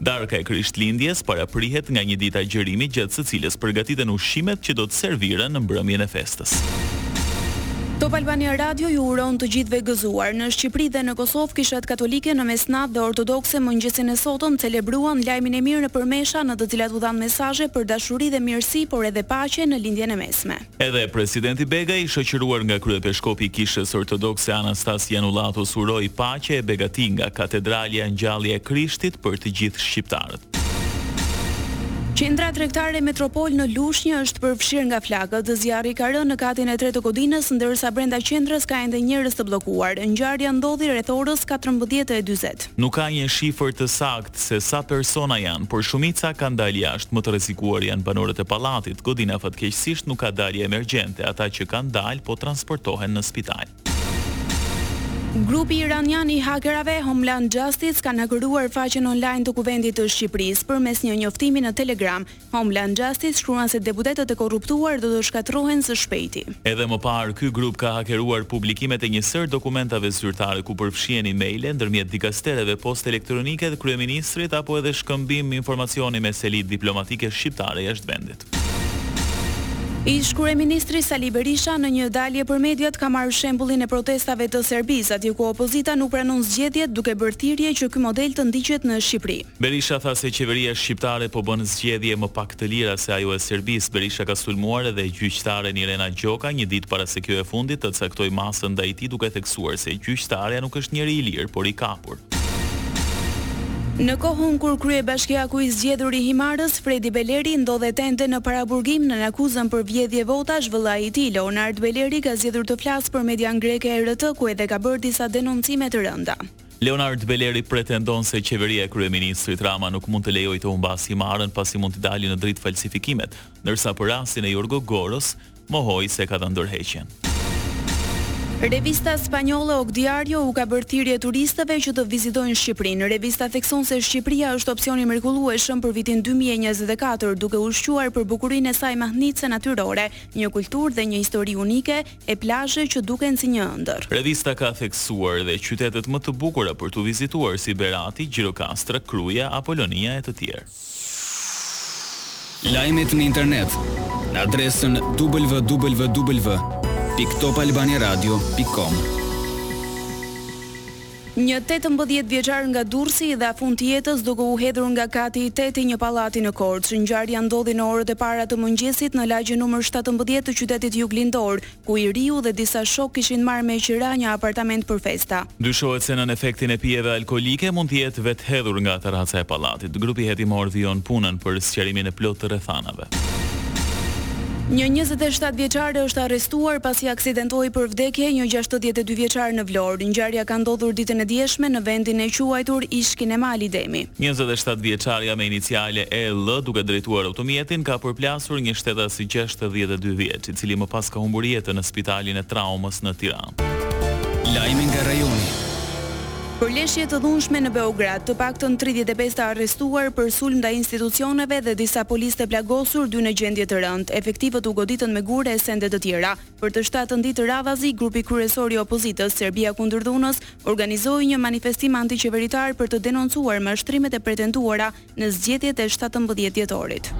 Darka e Krishtlindjes paraprihet nga një ditë agjërimi gjatë së cilës përgatiten ushqimet që do të serviren në mbrëmjen e festës. Top Albania Radio ju uron të gjithëve gëzuar. Në Shqipëri dhe në Kosovë kishat katolike në mesnatë dhe ortodokse mëngjesin e sotëm celebruan lajmin e mirë nëpër mesha në të cilat u dhanë mesazhe për dashuri dhe mirësi por edhe paqe në Lindjen e Mesme. Edhe presidenti Begaj, i shoqëruar nga kryepeshkopi i Kishës Ortodokse Anastas Janullatos uroi paqe e begati nga Katedralja Ngjallja e Krishtit për të gjithë shqiptarët. Qendra Tregtare Metropol në Lushnjë është përfshirë nga flakët. Zjarri ka rënë në katin e tretë të godinës, ndërsa brenda qendrës ka ende njerëz të bllokuar. Ngjarja ndodhi rreth orës katërmbëdhjetë e dyzet. Nuk ka një shifër të saktë. se sa persona janë, por shumica kanë dalë jashtë, më të rrezikuar janë banorët e pallatit, godina fatkeqësisht nuk ka dalje emergjente, ata që kanë dalë po transportohen në spital. Grupi iranian i hakerave Homeland Justice kanë hakeruar faqen online të Kuvendit të Shqipërisë përmes një njoftimi në Telegram, Homeland Justice shkruan se deputetët e korruptuar do të shkatërrohen së shpejti. Edhe më parë, ky grup ka hakeruar publikimet e një sërë dokumentave zyrtare ku përfshihen emaile ndërmjet dikastereve, postë elektronike të kryeministrit apo edhe shkëmbim informacioni me selitë diplomatike shqiptare jashtë vendit. Ish-kryeministri Sali Berisha në një dalje për mediat ka marrë shembullin e protestave të Serbisë, atje ku opozita nuk pranon zgjedhjet duke bërë thirrje që ky model të ndiqet në Shqipëri. Berisha tha se qeveria shqiptare po bën zgjedhje më pak të lira se ajo e Serbisë. Berisha ka sulmuar edhe gjyqtaren Irena Gjoka një ditë para se kjo e fundit të caktojë masën ndaj tij duke theksuar se gjyqtarja nuk është njeri i lirë, por i kapur. Në kohën kur kryebashkiaku i zgjedhur i Himarës, Fredi Beleri ndodhet ende në paraburgim nën akuzën për vjedhje votash, vëllai i tij, Leonard Beleri ka zgjedhur të flasë për median greke ERT ku edhe ka bërë disa denoncime të rënda. Leonard Beleri pretendon se qeveria e kryeministrit Rama nuk mund të lejojë të humbasë Himarën pasi mund t'i dalin në dritë falsifikimet, ndërsa për rastin e Jorgo Goros mohoi se ka dhënë dorëheqjen. Revista spanjolle Ok Diario u ka bërë thirrje turistëve që të vizitojnë Shqipërinë. Revista thekson se Shqipëria është opsion i mrekullueshëm për vitin dy mijë e njëzet e katër, duke u shquar për bukurinë e saj mahnitëse natyrore, një kulturë dhe një histori unike, e plazhe që duken si një ëndërr. Revista ka theksuar dhe qytetet më të bukura për t'u vizituar si Berati, Gjirokastra, Kruja, Apolonia e të tjerë. Lajmet në internet në adresën www.topalbaniaradio.com. Një tetëmbëdhjetë vjeçar nga Durrësi i dha fund jetës duke u hedhur nga kati i tetë i një pallati në Korçë. Ngjarja ndodhi në orët e para të mëngjesit në lagjen numër shtatëmbëdhjetë të qytetit juglindor, ku i riu dhe disa shokë kishin marrë me qira një apartament për festa. Dyshohet se nën efektin e pijeve alkoolike mund të jetë vetëhedhur nga tarraca e pallatit. Grupi hetimor vijon punën për sqarimin e plotë të rrethanave. Një njëzet e shtatë vjeçare është arrestuar pasi aksidentoi për vdekje një gjashtëdhjetë e dy vjeçar në Vlorë. Ngjarja ka ndodhur ditën e djeshme në vendin e quajtur Ish Kinema Ali Demi. Njëzet e shtatë vjeçarja me iniciale EL duke drejtuar automjetin ka përplasur një shtetas gjashtëdhjetë e dy vjeç, i cili më pas ka humbur jetën në spitalin e traumës në Tiranë. Lajme nga rajoni. Përleshje të dhunshme në Beograd, të paktën tridhjetë e pesë të arrestuar për sulm ndaj institucioneve dhe disa policë të plagosur, dy në gjendje të rëndë. Efektivët u goditën me gurë e sende të tjera. Për të shtatën ditë radhazi, grupi kryesor i opozitës, Serbia Kundër Dhunës, organizoi një manifestim antiqeveritar për të denoncuar mashtrimet e pretenduara në zgjedhjet e shtatëmbëdhjetë dhjetorit.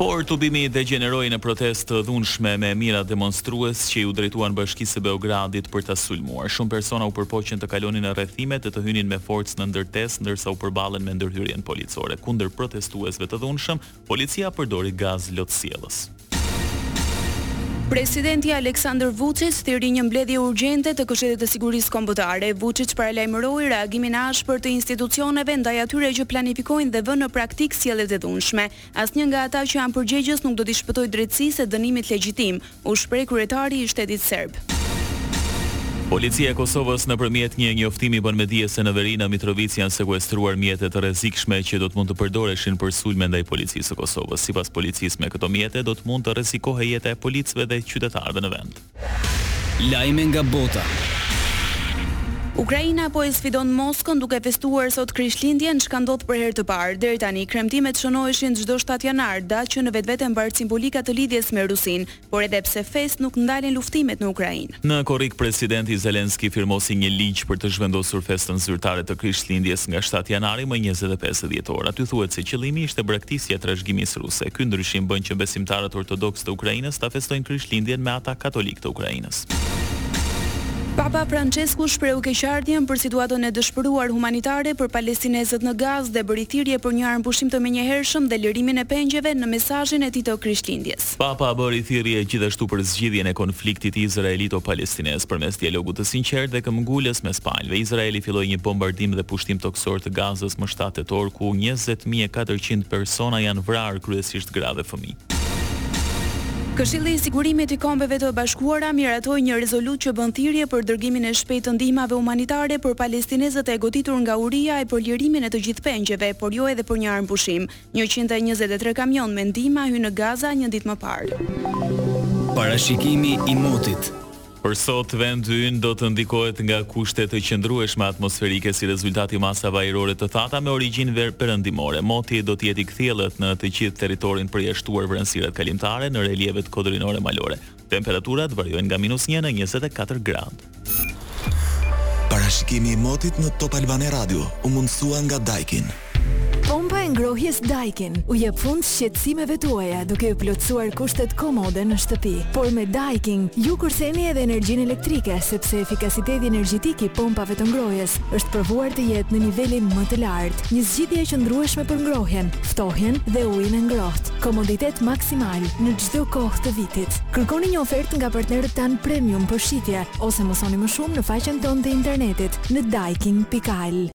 Por tubimi degjeneroi në protestë të dhunshme me mijëra demonstrues që iu drejtuan Bashkisë së Beogradit për ta sulmuar. Shumë persona u përpoqën të kalonin rrethimet e të hynin me forcë në ndërtesë ndërsa u përballën me ndërhyrjen policore. Kundër protestuesve të dhunshëm, policia përdori gaz lotsjellës. Presidenti Aleksandër Vuçiç thirri një mbledhje urgjente të Këshillit të Sigurisë Kombëtare. Vuçiç paralajmëroi reagim të ashpër të institucioneve ndaj atyre që planifikojnë dhe vënë në praktikë sjelljet e dhunshme. Asnjë nga ata që janë përgjegjës nuk do t'i shpëtojë drejtësisë e dënimit legjitim, u shpreh kryetari i shtetit serb. Policia e Kosovës nëpërmjet një njoftimi bën me dije se në veri në Mitrovicë janë sekuestruar mjete të rrezikshme që do të mund të përdoreshin për sulme ndaj Policisë së Kosovës. Sipas policisë me këto mjete do të mund të rrezikohej jeta e policëve dhe qytetarëve në vend. Lajme nga bota. Ukraina po e sfidon Moskën duke festuar sot Krishtlindjen, çka ndodh për herë të parë. Deri tani, kremtimet shënoheshin çdo shtatë janar, datë që në vetvete mbart simbolika të lidhjes me Rusinë, Por edhe pse festë nuk ndalen luftimet në Ukrainë. Në korrik, presidenti Zelenski firmosi një ligj për të zhvendosur festën zyrtare të Krishtlindjes nga shtatë janari më njëzet e pesë dhjetor. Aty thuhet se qëllimi ishte braktisja e trashëgimisë ruse. Ky ndryshim bën që besimtarët ortodoksë të Ukrainës ta festojnë Krishtlindjen me ata katolikë të Ukrainës. Papa Françesku shprehu keqardhjen për situatën e dëshpëruar humanitare për palestinezët në Gazë dhe bëri thirrje për një armëpushim të menjëhershëm dhe lirimin e pengjeve në mesazhin e tij të Krishtlindjes. Papa bëri thirrje gjithashtu për zgjidhjen e konfliktit izraelito-palestinez përmes dialogut të sinqertë dhe këmbëngulës mes palëve. Izraeli filloi një bombardim dhe pushtim tokësor të Gazës më shtatë tetor, ku njëzet mijë e katërqind persona janë vrarë, kryesisht gra dhe fëmijë. Këshilli i Sigurimit të Kombeve të Bashkuara miratoi një rezolutë që bën thirrje për dërgimin e shpejtë të ndihmave humanitare për palestinezët e goditur nga uria e për lirimin e të gjithë pengjeve, por jo edhe për një armëpushim. Njëqind e njëzet e tre kamionë me ndihma hynë në Gaza një ditë më parë. Parashikimi i motit. Për sot, vendi ynë do të ndikohet nga kushte të qëndrueshme atmosferike si rezultat i masave ajrore të thata me origjinë veriperëndimore. Moti do të jetë i kthjellët në të gjithë territorin përjashtuar vranësirat kalimtare në relievet kodrinore malore. Temperaturat variojnë nga minus një në njëzet e katër gradë. Parashikimi i motit në Top Albania Radio u mundësua nga Daikin. Pompa e ngrohjes Daikin u jep fund shqetësimeve tuaja duke ju plotësuar kushtet komode në shtëpi. Por me Daikin ju kurseni edhe energjinë elektrike sepse efikasiteti energjetik i pompave të ngrohjes është provuar të jetë në nivelin më të lartë. Një zgjidhje e qëndrueshme për ngrohjen, ftohjen dhe ujin e ngrohtë. Komoditet maksimal në çdo kohë të vitit. Kërkoni një ofertë nga partnerët tanë premium për shitje ose mësoni më shumë në faqen tonë të internetit në daikin.al.